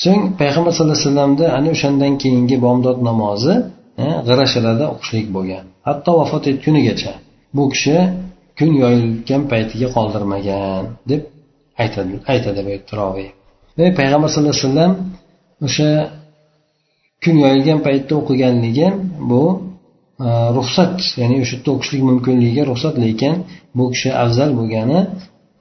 So'ng payg'ambar sallallohu alayhi vasallamni ana o'shandan keyingi bomdod namozi g'ira shirada o'qishlik bo'lgan. Hatto vafot etgunigacha bu kishi kun yoyilgan paytiga qoldirmagan deb aytadi aytadi bu yerda roviy payg'ambar sallallohu alayhi vasallam o'sha kun yoyilgan paytda o'qiganligi bu e, ruxsat ya'ni o'sha yerda o'qishlik mumkinligiga ruxsat lekin bu kishi afzal bo'lgani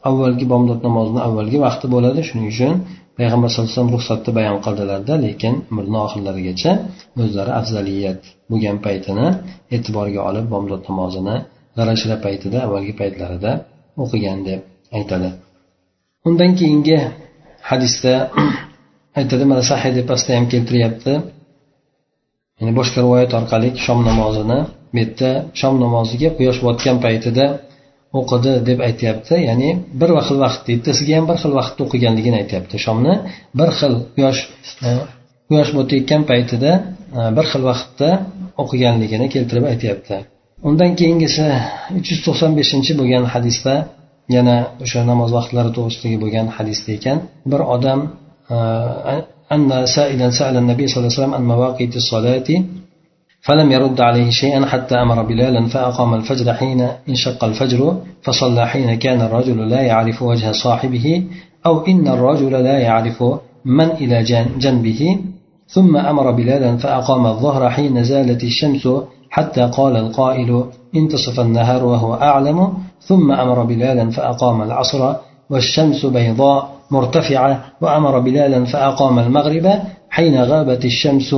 avvalgi bomdod namozini avvalgi vaqti bo'ladi. Shuning uchun payg'ambar sallallohu alayhi vasallam ruxsatni bayon qildilarda lekin umrini oxirlarigacha o'zlari afzaliyat bo'lgan paytini e'tiborga olib bomdod namozini g'ira paytida avvalgi paytlarida o'qigan deb aytadi. Undan keyingi hadisda aytadi mana sahiy deb pastda ham keltiryapti. Ya'ni boshqa rivoyat orqali shom namozini bu yerda shom namoziga quyosh botgan paytida o'qidi deb aytyapti. Ya'ni bir xil vaqtda ertasiga ham bir xil vaqtda o'qiganligini aytyapti shomni. Bir xil quyosh e, quyosh botayotgan paytida e, bir xil vaqtda o'qiganligini keltirib aytyapti. Undan keyingisi uch yuz to'qson beshinchi bo'lgan hadisda yana o'sha namoz vaqtlari to'g'risidagi bo'lgan hadisda ekan. Bir odam أن سائلا سأل النبي صلى الله عليه وسلم عن مواقيت الصلاة فلم يرد عليه شيئا حتى أمر بلالا فأقام الفجر حين انشق الفجر فصلى حين كان الرجل لا يعرف وجه صاحبه أو إن الرجل لا يعرف من إلى جنبه ثم أمر بلالا فأقام الظهر حين زالت الشمس حتى قال القائل انتصف النهار وهو أعلم ثم أمر بلالا فأقام العصر والشمس بيضاء مرتفعة وأمر بلالا فأقام المغرب حين غابت الشمس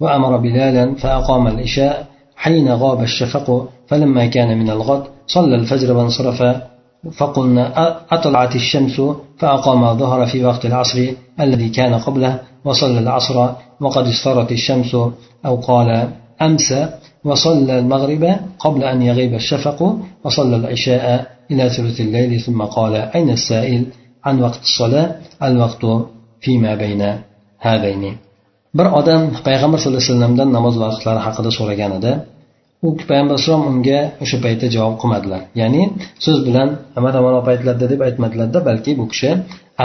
وأمر بلالا فأقام العشاء حين غاب الشفق فلما كان من الغد صلى الفجر وانصرف فقلنا أطلعت الشمس؟ فأقام الظهر في وقت العصر الذي كان قبله وصلى العصر وقد اصفرت الشمس أو قال أمسى وصلى المغرب قبل أن يغيب الشفق وصلى العشاء إلى ثلث الليل ثم قال أين السائل عن وقت الصلاة الوقت فيما بين هذين bir odam payg'ambar sallallohu alayhi vasallamdan namoz vaqtlari haqida so'raganida u payg'ambar alayhisalom unga o'sha paytda javob qilmadilar ya'ni so'z bilan mana mana paytlarda deb aytmadilarda balki bu kishi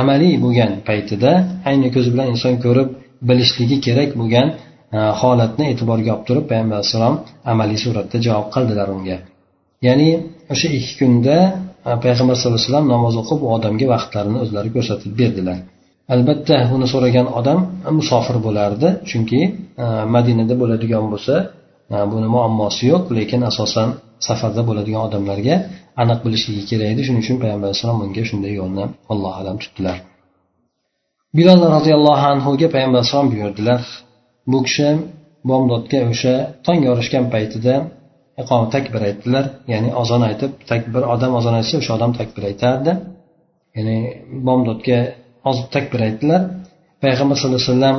amaliy bo'lgan paytida ayni ko'zi bilan inson ko'rib bilishligi kerak bo'lgan E, holatni e'tiborga olib turib payg'ambar alayhissalom amaliy suratda javob qildilar unga. Ya'ni o'sha ikki kunda e, payg'ambar sallallohu alayhi vasallam namoz o'qib u odamga vaqtlarini o'zlari ko'rsatib berdilar. Albatta buni so'ragan odam e, musofir bo'lardi chunki madinada bo'ladigan bo'lsa buni muammosi yo'q lekin asosan safarda bo'ladigan odamlarga aniq bilishligi kerak edi shuning uchun payg'ambar alayhissalom unga shunday yo'lni allohu alam tutdilar. Bilol roziyallohu anhuga payg'ambar alayhissalom buyurdilar bu kishi bomdodga o'sha tong yorishgan paytida iqom takbir aytdilar. Ya'ni ozon aytib takbir odam ozon aytsa o'sha odam takbir aytardi. Ya'ni bomdodga takbir aytdilar. Payg'ambar sallallohu alayhi vasallam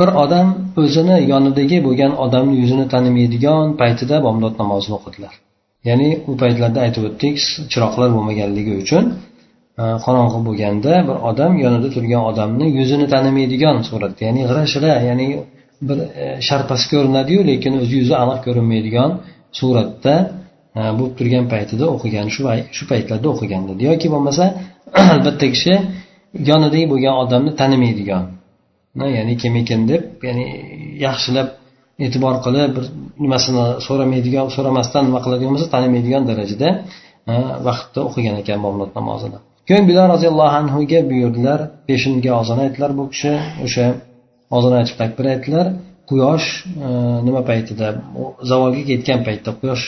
bir odam o'zini yonidagi bo'lgan odamni yuzini tanimaydigan paytida bomdod namozini o'qidilar. Ya'ni u paytlarda aytib o'tdik chiroqlar bo'lmaganligi uchun Э, qorong'i bo'lganda bir odam yonida turgan odamni yuzini tanimaydigan suratda ya'ni g'ira shira ya'ni bir e, sharpasi ko'rinadiyu lekin o'zi yuzi aniq ko'rinmaydigan suratda e, bo'lib turgan paytida o'qigan shu shu paytlarda o'qigan dedi yoki bo'lmasa albatta kishi yonidagi bo'lgan odamni tanimaydigan ya'ni kim ekan deb ya'ni yaxshilab e'tibor qilib bir nimasini so'ramaydigan so'ramasdan nima qiladigan bo'lsa tanimaydigan darajada e, vaqtda o'qigan ekan bomdod namozini. Keyin bilol roziyallohu anhuga buyurdilar peshinga ozon aytdilar bu kishi o'sha ozon aytib takbir aytdilar. Quyosh e, nima paytida? Zavolga ketgan paytda quyosh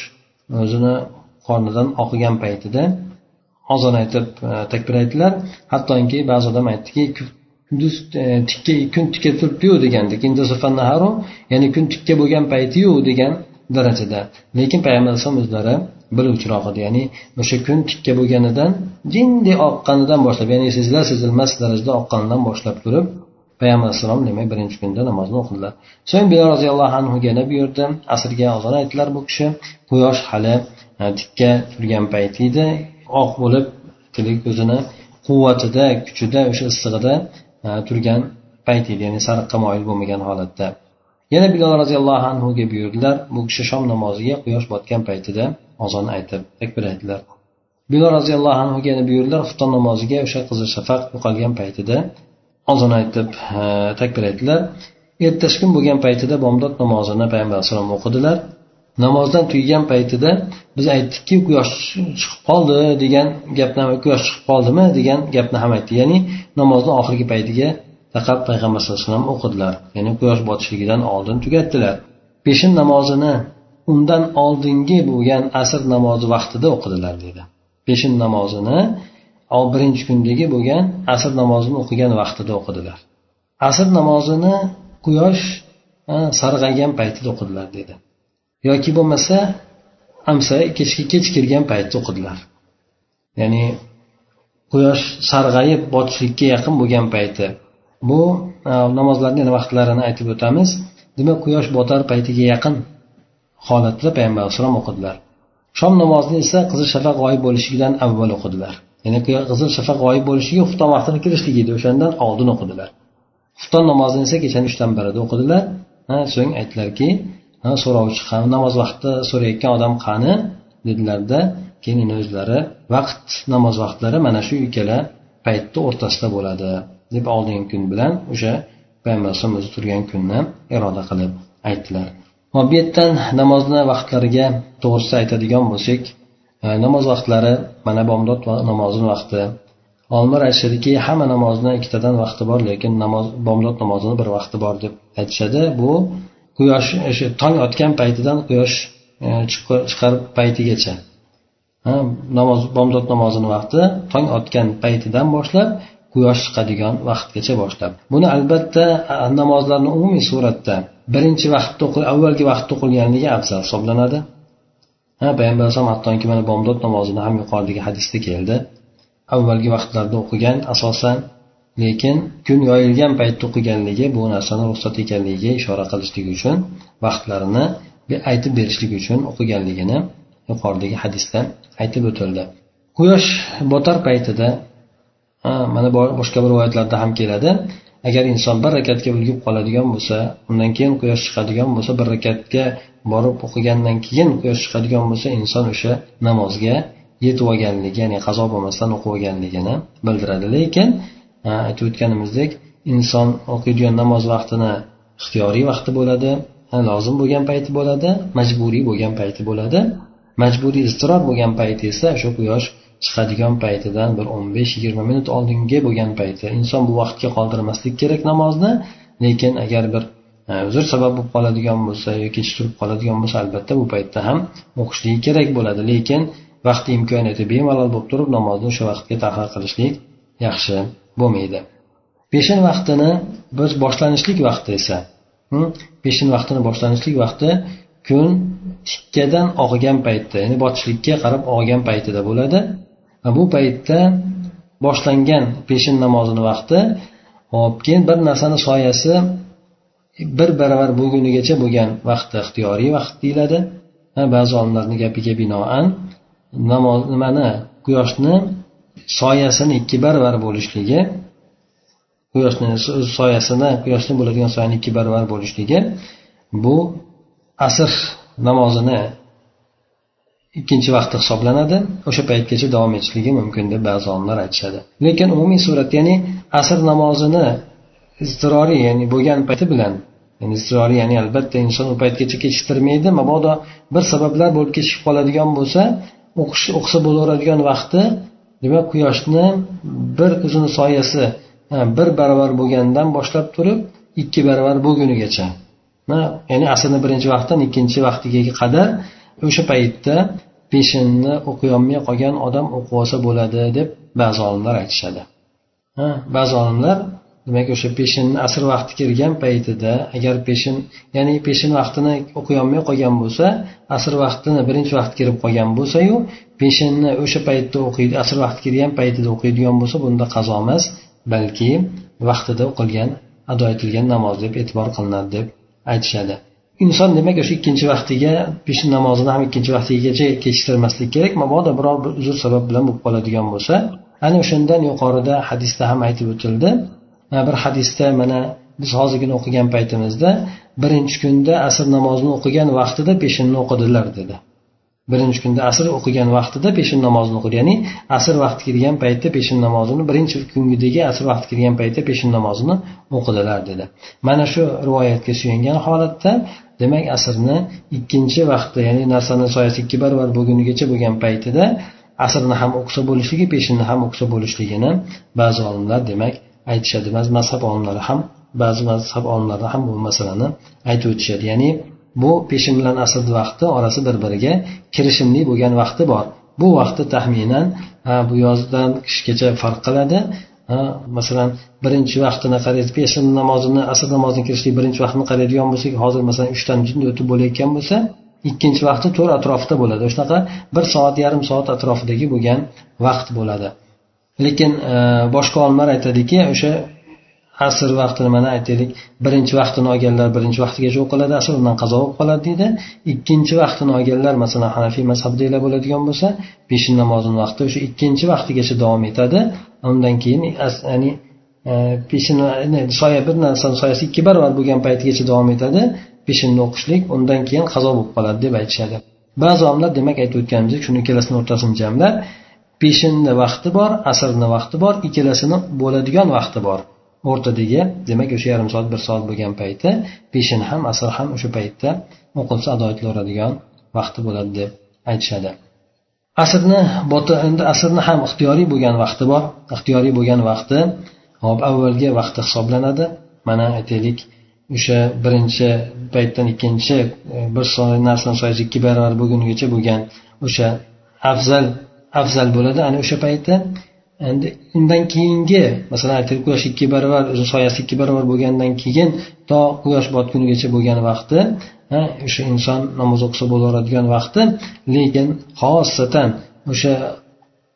o'zini qornidan oqigan paytida ozon aytib e, takbir aytdilar. Hattoki ba'zi odam aytdiki kunduz e, tikka kun tikka turibdiyu degandek ya'ni kun tikka bo'lgan paytiyu degan darajada. Lekin payg'ambar alayhisalom o'zlari biluvchiroq edi ya'ni o'sha kun tikka bo'lganidan jindek oqqanidan boshlab ya'ni sezilar sezilmas darajada oqqanidan boshlab turib payg'ambar alayhissalom demak birinchi kunda namozni o'qidilar so'ng bilol roziyallohu anhuga yana buyurdi asrga ozon aytdilar bu kishi. Quyosh hali e, tikka turgan payti edi. Oq bo'lib o'zini quvvatida kuchida o'sha issig'ida e, turgan payt edi ya'ni sariqqa moyil bo'lmagan holatda. Yana bilol roziyallohu anhuga buyurdilar bu kishi shom namoziga quyosh botgan paytida. Ozon aytib takbir aytdilar. Bilol roziyallohu anhuga yana buyurdilar xufton namoziga o'sha qizil shafaq yo'qolgan paytida. Ozon aytib takbir aytdilar. Ertasi kun bo'lgan paytida bomdod namozini payg'ambar alayhisalom o'qidilar. Namozdan tugagan paytida biz aytdikki quyosh chiqib qoldi degan gapni quyosh chiqib qoldimi? degan gapni ham aytdi. Ya'ni namozni oxirgi paytiga faqat payg'ambar sallallohu alayhi vasallam o'qidilar. Ya'ni quyosh botishligidan oldin tugatdilar. Peshin namozini undan oldingi bo'lgan asr namozi vaqtida o'qidilar dedi. Peshin namozini birinchi kundagi bo'lgan asr namozini o'qigan vaqtida o'qidilar. Asr namozini quyosh sarg'aygan paytida o'qidilar dedi. Yoki bo'lmasa amsa kechki kech kirgan paytda o'qidilar. Ya'ni quyosh sarg'ayib botishlikka yaqin bo'lgan payti. Bu namozlarni yana vaqtlarini aytib o'tamiz. Demak quyosh botar paytiga yaqin holatda payg'ambar alayhissalom o'qidilar. Shom namozini esa qizil shafaq g'oyib bo'lishidan avval o'qidilar. Ya'ni qizil shafaq g'oyib bo'lishiga xufton vaqtini kirishligi edi o'shandan oldin o'qidilar. Xufton namozini esa kechani uchdan birida o'qidilar. So'ng aytdilarki so'rovchi ham namoz vaqtida so'rayotgan odam qani? Dedilarda keyin o'zlari vaqt namoz vaqtlari mana shu ikkala paytni o'rtasida bo'ladi deb oldingi kun bilan o'sha payg'ambar alayhisalom o'zi turgan kunni iroda qilib aytdilar. Bu yerdan namozni vaqtlariga to'g'risida aytadigan bo'lsak e, namoz vaqtlari mana bomdod namozini vaqti. Olimlar aytishadiki hamma namozni ikkitadan vaqti bor lekin namoz bomdod namozini bir vaqti bor deb aytishadi. Bu quyosh o'sha tong otgan paytidan quyosh e, chiqar paytigacha. Namoz bomdod namozini vaqti tong otgan paytidan boshlab quyosh chiqadigan vaqtgacha boshlab. Buni albatta namozlarni umumiy suratda birinchi vaqtda avvalgi vaqtda o'qilganligi afzal hisoblanadi. Ha payg'ambar alayhisalom hattoki mana bomdod namozini ham yuqoridagi hadisda keldi. Avvalgi vaqtlarda o'qigan asosan lekin kun yoyilgan paytda o'qiganligi bu narsani ruxsat ekanligiga ishora qilishlik uchun vaqtlarini aytib berishlik uchun o'qiganligini yuqoridagi hadisda aytib o'tildi. Quyosh botar paytida mana boshqa bir rivoyatlarda ham keladi. Agar inson bir rakatga ulgib qoladigan bo'lsa undan keyin quyosh chiqadigan bo'lsa bir rakatga borib o'qigandan keyin quyosh chiqadigan bo'lsa inson o'sha namozga yetib olganligi ya'ni qazo bo'lmasdan o'qib olganligini bildiradi. Lekin aytib o'tganimizdek inson o'qiydigan namoz vaqtini ixtiyoriy vaqti bo'ladi lozim bo'lgan payti bo'ladi majburiy bo'lgan payti bo'ladi. Majburiy iztirob bo'lgan payti esa o'sha quyosh chiqadigan paytidan bir o'n besh yigirma minut oldingi bo'lgan payti inson bu vaqtga qoldirmaslik kerak namozni. Lekin agar bir e, uzr sabab bo'lib qoladigan bo'lsa yoki turib qoladigan bo'lsa albatta bu paytda ham o'qishligi kerak bo'ladi. Lekin vaqti imkoniyati bemalol bo'lib turib namozni o'sha vaqtga tahir qilishlik yaxshi bo'lmaydi. Peshin vaqtini biz boshlanishlik vaqti esa peshin vaqtini boshlanishlik vaqti kun tikkadan og'gan paytda ya'ni botishlikka qarab og'gan paytida bo'ladi. Bu paytda boshlangan peshin namozini vaqti hop keyin bir narsani soyasi bir baravar bo'lgunigacha bo'lgan vaqti ixtiyoriy vaqt deyiladi. Ba'zi olimlarni gapiga binoan namoz nimani quyoshni soyasini ikki baravar bo'lishligi quyoshni soyasini quyoshni bo'ladigan soyani ikki baravar bo'lishligi bu asr namozini ikkinchi vaqti hisoblanadi. O'sha paytgacha davom etishligi mumkin deb ba'zi olimlar aytishadi. Lekin umumiy suratda ya'ni asr namozini iztiroriy ya'ni bo'lgan payti bilan ya'ni iztiroriy ya'ni albatta inson u paytgacha kechiktirmaydi mabodo bir sabablar bo'lib kechikib qoladigan bo'lsa o'qish o'qisa bo'laveradigan vaqti demak quyoshni bir o'zini soyasi bir barobar bo'lgandan boshlab turib ikki barobar bo'lgunigacha ya'ni asrni birinchi vaqtdan ikkinchi vaqtiga qadar o'sha paytda peshinni o'qiyolmay qolgan odam o'qib olsa bo'ladi deb ba'zi olimlar aytishadi. Ba'zi olimlar demak o'sha peshinni asr vaqti kirgan paytida agar peshin ya'ni peshin vaqtini o'qiyolmay qolgan bo'lsa asr vaqtini birinchi vaqt kirib qolgan bo'lsayu peshinni o'sha paytda o'qiydi asr vaqti kirgan paytida o'qiydigan bo'lsa bunda qazo emas balki vaqtida o'qilgan ado etilgan namoz deb e'tibor qilinadi deb aytishadi. Inson demak o'sha ikkinchi vaqtiga peshin namozini ham ikkinchi vaqtigacha kechiktirmaslik kerak. Mabodo biror bir uzr sabab bilan bo'lib qoladigan bo'lsa ana o'shandan yuqorida hadisda ham aytib o'tildi. Bir hadisda mana biz hozirgina o'qigan paytimizda birinchi kunda asr namozini o'qigan vaqtida peshinni o'qidilar dedi. Birinchi kunda asr o'qigan vaqtida peshin namozini o'qidi ya'ni asr vaqti kirgan paytda peshin namozini birinchi kungidagi asr vaqti kirgan paytda peshin namozini o'qidilar dedi. Mana shu rivoyatga suyangan holatda demak asrni ikkinchi vaqtda ya'ni narsani soyasi ikki barobar bo'lgunigacha bo'lgan paytida asrni ham o'qisa bo'lishligi peshinni ham o'qisa bo'lishligini ba'zi olimlar demak aytishadi. Mazhab olimlari ham ba'zi mazhab olimlari ham bu masalani aytib o'tishadi. Ya'ni bu peshin bilan asrni vaqti orasi bir biriga kirishimli bo'lgan vaqti bor. Bu vaqti taxminan bu yozdan qishgacha farq qiladi. Masalan birinchi vaqtini qaraydi peshin namozini asr namozini kirishlik birinchi vaqtini qaraydigan bo'lsak hozir masalan uchdan jinni o'tib bo'layotgan bo'lsa ikkinchi vaqti to'rt atrofida bo'ladi. Shunaqa bir soat yarim soat atrofidagi bo'lgan vaqt bo'ladi. Lekin e, boshqa olimlar aytadiki o'sha asr vaqtini mana aytaylik. Birinchi vaqtini olganlar birinchi vaqtigacha o'qiladi asr undan qazo bo'lib qoladi deydi. Ikkinchi vaqtini olganlar masalan hanafiy mazhabdagilar bo'ladigan bo'lsa peshin namozini vaqti o'sha ikkinchi vaqtigacha davom etadi. Undan keyin ya'ni e, peshin soya bir narsani soyasi ikki barobar bo'lgan paytigacha davom etadi. Peshinni o'qishlik undan keyin qazo bo'lib qoladi deb aytishadi. Ba'zi olimlar demak aytib o'tganimizdek shuni ikkalasini o'rtasini jamlab peshinni vaqti bor asrni vaqti bor ikkalasini bo'ladigan vaqti bor. O'rtadagi demak o'sha yarim soat bir soat bo'lgan payti peshin ham asr ham o'sha paytda o'qilsa ado etilaveradigan vaqti bo'ladi deb aytishadi. Asrni endi asrni ham ixtiyoriy bo'lgan vaqti bor. Ixtiyoriy bo'lgan vaqti hop avvalgi vaqti hisoblanadi. Mana aytaylik o'sha birinchi paytdan ikkinchi bir bir narsani soyasi ikki barobar bo'lgunigacha bo'lgan o'sha afzal afzal bo'ladi. Ana o'sha paytda endi undan keyingi masalan aytaylik quyosh ikki barobar o'zi soyasi ikki barobar bo'lgandan keyin to quyosh botgunigacha bo'lgan vaqti o'sha inson namoz o'qisa bo'laveradigan vaqti lekin xosatan o'sha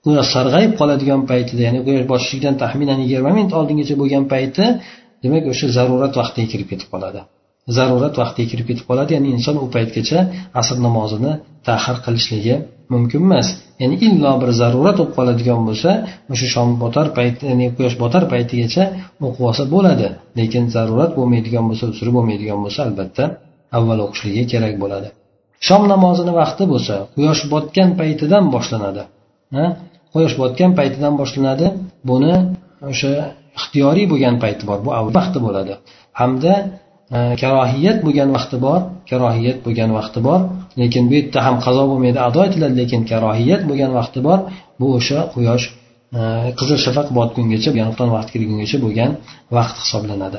quyosh sarg'ayib qoladigan paytida ya'ni quyosh botishlikdan taxminan yigirma minut oldingacha bo'lgan payti demak o'sha zarurat vaqtiga kirib ketib qoladi. Zarurat vaqtiga kirib ketib qoladi ya'ni inson u paytgacha asr namozini tahir qilishligi mumkin emas. Ya'ni illo bir zarurat bo'lib qoladigan bo'lsa o'sha shom botar payti ya'ni quyosh botar paytigacha o'qib olsa bo'ladi. Lekin zarurat bo'lmaydigan bo'lsa uzri bo'lmaydigan bo'lsa albatta avval o'qishligi kerak bo'ladi. Shom namozini vaqti bo'lsa quyosh botgan paytidan boshlanadi. Quyosh botgan paytidan boshlanadi. Buni o'sha ixtiyoriy bo'lgan payti bor bu avval vaqti bo'ladi. Hamda Э, karohiyat bo'lgan vaqti bor karohiyat bo'lgan vaqti bor. Lekin bu yerda ham qazo bo'lmaydi ado etiladi lekin karohiyat bo'lgan vaqti bor. Bu o'sha quyosh e, qizil shafaq botgungacha yanuqdan vaqt kirgungacha bo'lgan vaqt hisoblanadi.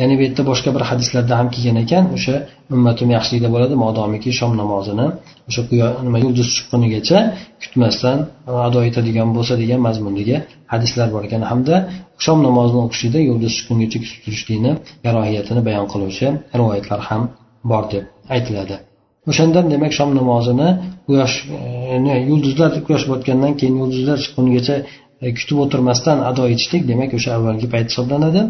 Ya'ni bu yerda boshqa bir hadislarda ham kelgan ekan o'sha ummatim yaxshilikda bo'ladi modomiki shom namozini o'sha nima yulduz chiqqunigacha kutmasdan e, ado etadigan bo'lsa degan mazmundagi hadislar bor ekan. Hamda shom namozini o'qishlikda yulduz chiqqungacha kutib turishlikni karohiyatini bayon qiluvchi rivoyatlar ham bor deb aytiladi. O'shandan demak shom namozini quyosh e, yulduzlar quyosh botgandan keyin yulduzlar chiqqunigacha e, kutib o'tirmasdan ado etishlik demak o'sha avvalgi payt hisoblanadi.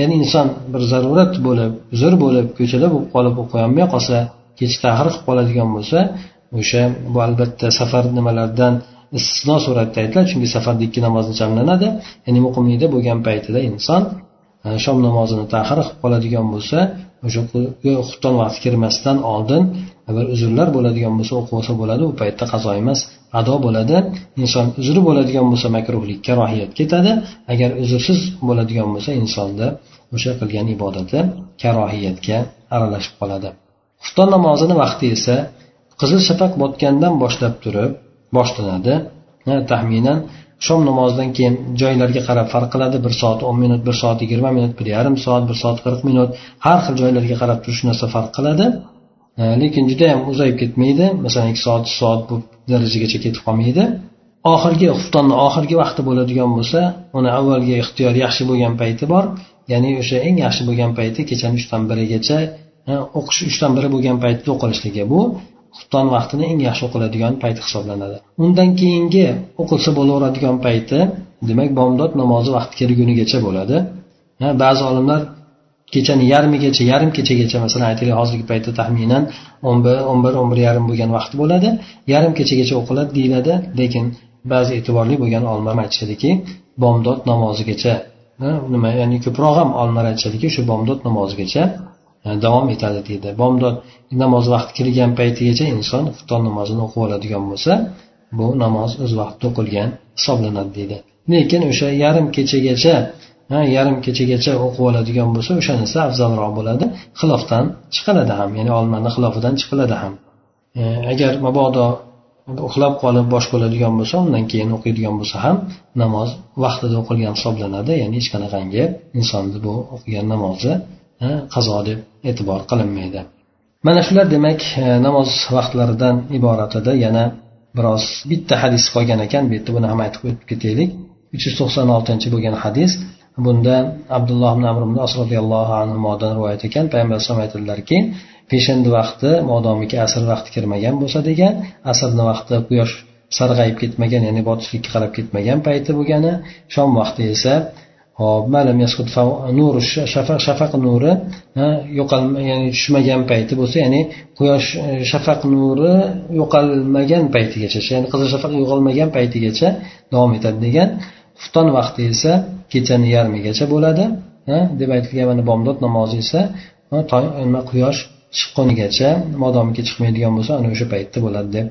Ya'ni inson bir zarurat bo'lib uzr bo'lib ko'chada bo'lib qolib o'qiolmay qolsa kech tahir qilib qoladigan bo'lsa o'sha bu albatta safar nimalardan istisno suratda aytiladi chunki safarda ikki namozni jamlanadi. Ya'ni muqimlikda bo'lgan paytida inson e, shom namozini tahir qilib qoladigan bo'lsa o'sha xufton vaqti kirmasdan oldin bir uzrlar bo'ladigan bo'lsa o'qib olsa bo'ladi. U paytda qazo emas ado bo'ladi. Inson uzri bo'ladigan bo'lsa makruhlik karohiyat ketadi. Agar uzrsiz bo'ladigan bo'lsa insonda o'sha qilgan ibodati karohiyatga aralashib qoladi. Xufton namozini vaqti esa qizil shafaq botgandan boshlab turib boshlanadi. Taxminan shom namozidan keyin joylarga qarab farq qiladi. Bir soat o'n minut bir soat yigirma minut bir yarim soat bir soat qirq minut. Har xil joylarga qarab turish narsa farq qiladi. Lekin juda yam uzayib ketmaydi. Masalan ikki soat uch soat bu darajagacha ketib qolmaydi. Oxirgi xuftonni oxirgi vaqti bo'ladigan bo'lsa uni avvalgi ixtiyor yaxshi bo'lgan payti bor. Ya'ni o'sha eng yaxshi bo'lgan payti kechani uchdan birigacha o'qish uchdan biri bo'lgan paytda o'qilishligi bu. Xufton vaqtini eng yaxshi o'qiladigan payt hisoblanadi. Undan keyingi o'qilsa bo'laveradigan payti demak bomdod namozi vaqti kelgunigacha bo'ladi. Ba'zi olimlar kechani yarmigacha yarim kechagacha masalan aytaylik hozirgi paytda taxminan o'n bir o'n bir o'n bir yarim bo'lgan vaqt bo'ladi. Yarim kechagacha o'qiladi deyiladi lekin ba'zi e'tiborli bo'lgan olimlar aytishadiki bomdod namozigacha nima ya'ni ko'proq ham olimlar aytishadiki shu bomdod namozigacha davom etadi deydi. Bomdod namoz vaqti kirgan paytigacha inson xufton namozini o'qib oladigan bo'lsa bu namoz o'z vaqtida o'qilgan hisoblanadi deydi. Lekin o'sha yarim kechagacha yarim kechagacha o'qib oladigan bo'lsa o'shanisi afzalroq bo'ladi. Xilofdan chiqiladi ham ya'ni olmani xilofidan chiqiladi ham. E, agar mabodo uxlab qolib bosh bo'ladigan bo'lsa undan keyin o'qiydigan bo'lsa ham namoz vaqtida o'qilgan hisoblanadi. Ya'ni hech qanaqangi insonni bu o'qigan namozi qazo deb e'tibor qilinmaydi. Mana shular demak e, namoz vaqtlaridan iborat edi yana biroz bitta hadis qolgan ekan. Bu yerda buni ham aytib o'tib ketaylik. uch yuz to'qson oltinchi bo'lgan hadis. Bunda abdulloh ibn amr ibn as roziyallohu anhudan rivoyat ekan. Payg'ambar alayhisalom aytadilarki peshinda vaqti modomiki asr vaqti kirmagan bo'lsa degan asrni vaqti quyosh sarg'ayib ketmagan ya'ni botishlikka qarab ketmagan payti bo'lgani shom vaqti esa hop nur shafaq shafaq nuri yo'qolma ya'ni tushmagan payti bo'lsa ya'ni quyosh e, shafaq nuri yo'qolmagan paytigacha ya'ni qizil shafaq yo'qolmagan paytigacha davom etadi degan. Xufton vaqti esa kechani yarmigacha bo'ladi deb aytilgan mana bomdod namozi esa quyosh chiqqunigacha modomiki chiqmaydigan bo'lsa ana o'sha paytda bo'ladi deb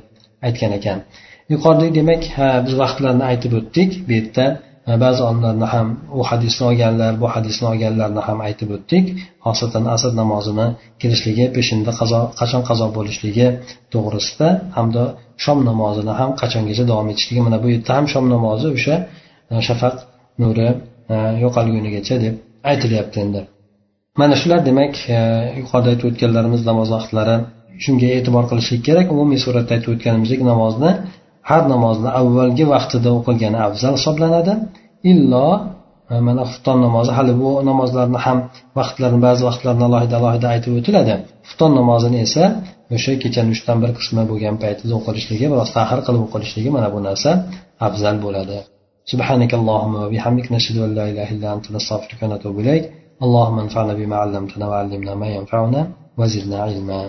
aytgan ekan. Yuqorida demak ha biz vaqtlarni aytib o'tdik bu yerda. Ba'zi olimlarni ham u hadisni olganlar bu hadisni olganlarni ham aytib o'tdik. Xosatan asr namozini kirishligi peshinda qazo qachon qazo bo'lishligi to'g'risida hamda shom namozini ham qachongacha davom etishligi. Mana bu yerda ham shom namozi o'sha e, shafaq nuri e, yo'qolgunigacha deb aytilyapti endi. Mana shular demak e, yuqorida aytib o'tganlarimiz namoz vaqtlari shunga e'tibor qilishlik kerak. Umumiy suratda aytib o'tganimizdek namozni har namozni avvalgi vaqtida o'qilgani afzal hisoblanadi. illo e, mana xufton namozi hali bu namozlarni ham vaqtlarini ba'zi vaqtlarni alohida alohida aytib o'tiladi xufton namozini esa o'sha kechani uchdan bir qismi bo'lgan paytida o'qilishligi biroz tahir qilib o'qilishligi mana bu narsa afzal bo'ladi سبحانك اللهم وبحمدك نشهد أن لا إله إلا أنت نستغفرك ونتوب إليك اللهم انفعنا بما علمتنا وعلمنا ما ينفعنا وزدنا علما